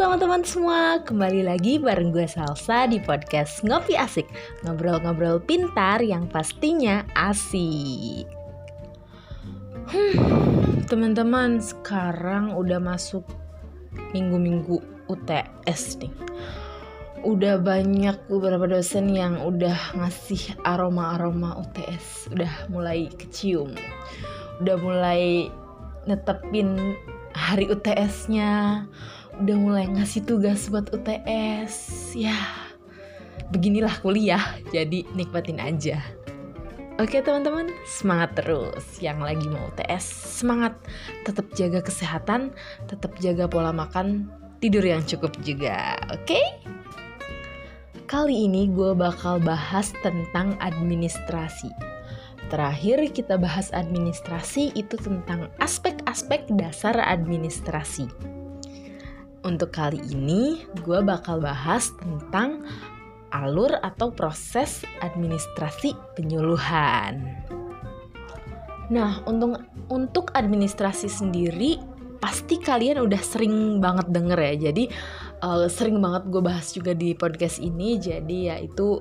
teman-teman semua, kembali lagi bareng gue Salsa di podcast Ngopi Asik. Ngobrol-ngobrol pintar yang pastinya asik. Hmm, Teman-teman, sekarang udah masuk minggu-minggu UTS nih. Udah banyak beberapa dosen yang udah ngasih aroma-aroma UTS Udah mulai kecium. Udah mulai netepin hari UTS-nya udah mulai ngasih tugas buat UTS ya beginilah kuliah jadi nikmatin aja Oke teman-teman, semangat terus yang lagi mau UTS. Semangat, tetap jaga kesehatan, tetap jaga pola makan, tidur yang cukup juga. Oke? Kali ini gue bakal bahas tentang administrasi. Terakhir kita bahas administrasi itu tentang aspek-aspek dasar administrasi. Untuk kali ini, gue bakal bahas tentang alur atau proses administrasi penyuluhan. Nah, untuk untuk administrasi sendiri pasti kalian udah sering banget denger ya. Jadi uh, sering banget gue bahas juga di podcast ini. Jadi ya itu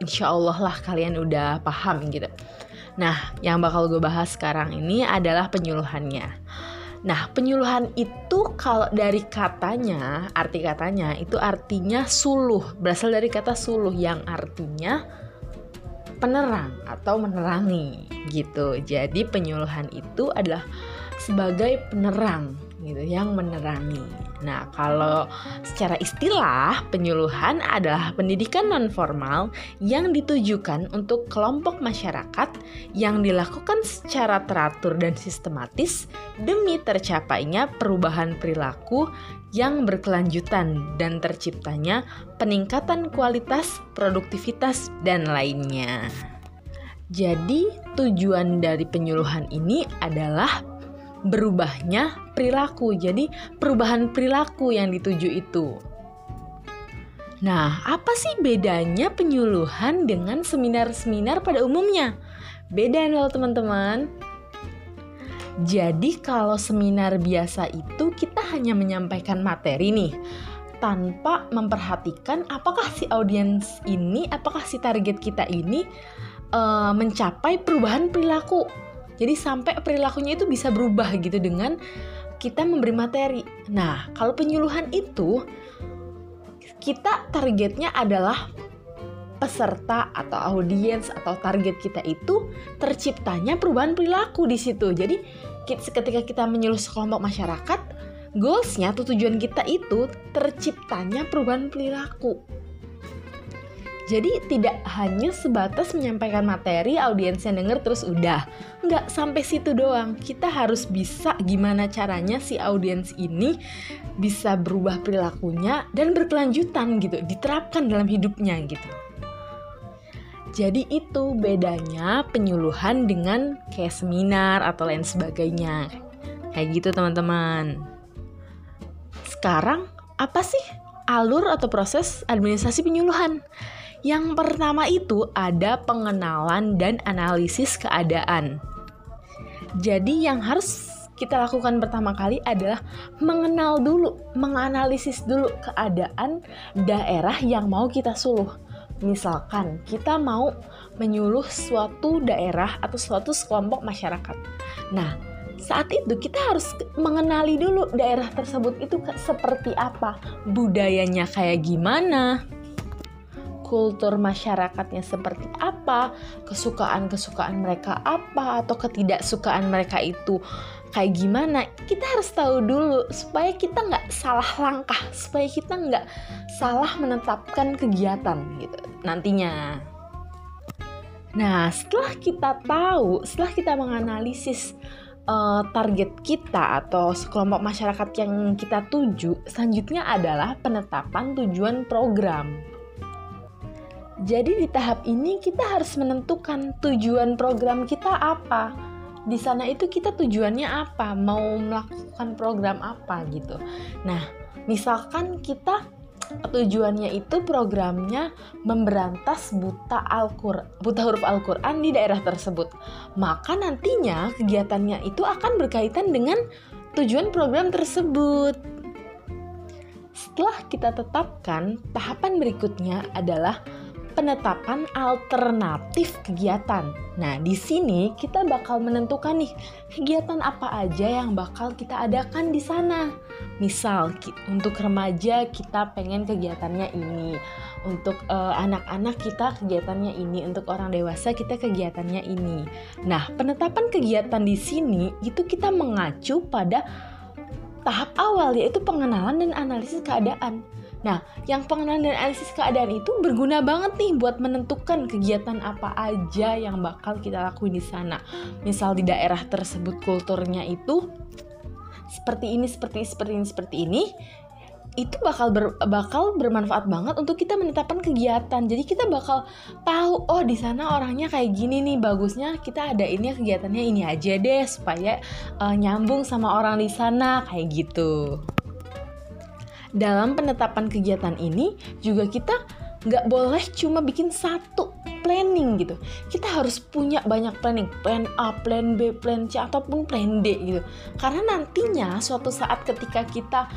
insya Allah lah kalian udah paham gitu. Nah, yang bakal gue bahas sekarang ini adalah penyuluhannya. Nah, penyuluhan itu kalau dari katanya, arti katanya itu artinya suluh, berasal dari kata suluh yang artinya penerang atau menerangi gitu. Jadi penyuluhan itu adalah sebagai penerang gitu yang menerangi. Nah, kalau secara istilah penyuluhan adalah pendidikan non formal yang ditujukan untuk kelompok masyarakat yang dilakukan secara teratur dan sistematis demi tercapainya perubahan perilaku yang berkelanjutan dan terciptanya peningkatan kualitas, produktivitas dan lainnya. Jadi, tujuan dari penyuluhan ini adalah berubahnya perilaku. Jadi perubahan perilaku yang dituju itu. Nah, apa sih bedanya penyuluhan dengan seminar-seminar pada umumnya? Beda loh teman-teman. Jadi kalau seminar biasa itu kita hanya menyampaikan materi nih tanpa memperhatikan apakah si audiens ini, apakah si target kita ini uh, mencapai perubahan perilaku jadi sampai perilakunya itu bisa berubah gitu dengan kita memberi materi. Nah, kalau penyuluhan itu kita targetnya adalah peserta atau audiens atau target kita itu terciptanya perubahan perilaku di situ. Jadi ketika kita menyuluh sekelompok masyarakat, goalsnya atau tujuan kita itu terciptanya perubahan perilaku. Jadi tidak hanya sebatas menyampaikan materi audiens yang denger terus udah. Nggak sampai situ doang. Kita harus bisa gimana caranya si audiens ini bisa berubah perilakunya dan berkelanjutan gitu, diterapkan dalam hidupnya gitu. Jadi itu bedanya penyuluhan dengan kayak seminar atau lain sebagainya. Kayak gitu teman-teman. Sekarang apa sih alur atau proses administrasi penyuluhan? Yang pertama itu ada pengenalan dan analisis keadaan. Jadi yang harus kita lakukan pertama kali adalah mengenal dulu, menganalisis dulu keadaan daerah yang mau kita suluh. Misalkan kita mau menyuluh suatu daerah atau suatu sekelompok masyarakat. Nah, saat itu kita harus mengenali dulu daerah tersebut itu seperti apa, budayanya kayak gimana, kultur masyarakatnya seperti apa, kesukaan-kesukaan mereka apa, atau ketidaksukaan mereka itu kayak gimana. Kita harus tahu dulu supaya kita nggak salah langkah, supaya kita nggak salah menetapkan kegiatan gitu nantinya. Nah, setelah kita tahu, setelah kita menganalisis uh, target kita atau sekelompok masyarakat yang kita tuju, selanjutnya adalah penetapan tujuan program. Jadi di tahap ini kita harus menentukan tujuan program kita apa. Di sana itu kita tujuannya apa, mau melakukan program apa gitu. Nah, misalkan kita tujuannya itu programnya memberantas buta Al-Qur'an, buta huruf Al-Qur'an di daerah tersebut. Maka nantinya kegiatannya itu akan berkaitan dengan tujuan program tersebut. setelah kita tetapkan, tahapan berikutnya adalah penetapan alternatif kegiatan. Nah, di sini kita bakal menentukan nih kegiatan apa aja yang bakal kita adakan di sana. Misal untuk remaja kita pengen kegiatannya ini, untuk uh, anak-anak kita kegiatannya ini, untuk orang dewasa kita kegiatannya ini. Nah, penetapan kegiatan di sini itu kita mengacu pada tahap awal yaitu pengenalan dan analisis keadaan. Nah, yang pengenalan dan analisis keadaan itu berguna banget nih buat menentukan kegiatan apa aja yang bakal kita lakuin di sana. Misal di daerah tersebut kulturnya itu seperti ini, seperti ini, seperti ini, seperti ini, itu bakal ber, bakal bermanfaat banget untuk kita menetapkan kegiatan. Jadi kita bakal tahu oh di sana orangnya kayak gini nih, bagusnya kita ada ini kegiatannya ini aja deh supaya uh, nyambung sama orang di sana kayak gitu dalam penetapan kegiatan ini juga kita nggak boleh cuma bikin satu planning gitu. Kita harus punya banyak planning, plan A, plan B, plan C ataupun plan D gitu. Karena nantinya suatu saat ketika kita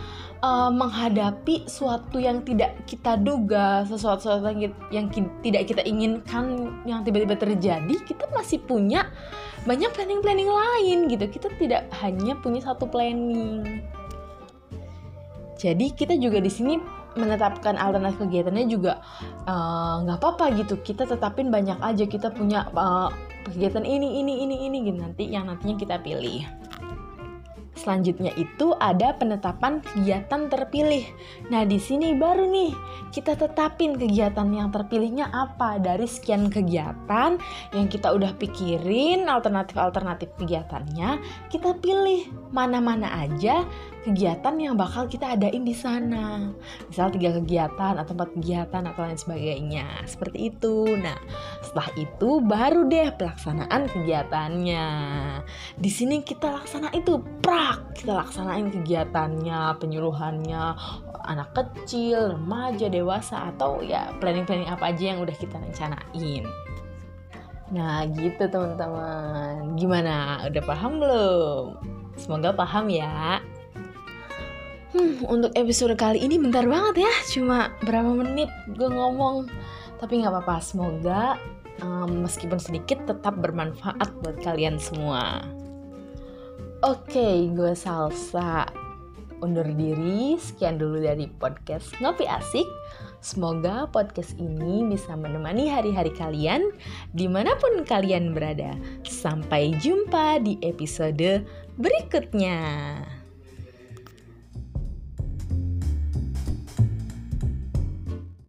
uh, menghadapi suatu yang tidak kita duga, sesuatu, yang, yang tidak kita inginkan yang tiba-tiba terjadi, kita masih punya banyak planning-planning lain gitu. Kita tidak hanya punya satu planning. Jadi kita juga di sini menetapkan alternatif kegiatannya juga eh, nggak uh, apa-apa gitu. Kita tetapin banyak aja. Kita punya uh, kegiatan ini, ini, ini, ini gitu nanti yang nantinya kita pilih. Selanjutnya itu ada penetapan kegiatan terpilih. Nah, di sini baru nih kita tetapin kegiatan yang terpilihnya apa dari sekian kegiatan yang kita udah pikirin alternatif-alternatif kegiatannya, kita pilih mana-mana aja kegiatan yang bakal kita adain di sana. Misal tiga kegiatan atau empat kegiatan atau lain sebagainya. Seperti itu. Nah, setelah itu baru deh pelaksanaan kegiatannya. Di sini kita laksana itu prak, kita laksanain kegiatannya, penyuluhannya, anak kecil, remaja, dewasa atau ya planning-planning apa aja yang udah kita rencanain. Nah gitu teman-teman Gimana? Udah paham belum? Semoga paham ya Hmm, untuk episode kali ini bentar banget ya, cuma berapa menit gue ngomong. Tapi nggak apa-apa, semoga um, meskipun sedikit tetap bermanfaat buat kalian semua. Oke, okay, gue Salsa undur diri. Sekian dulu dari podcast Ngopi Asik. Semoga podcast ini bisa menemani hari-hari kalian di mana pun kalian berada. Sampai jumpa di episode berikutnya.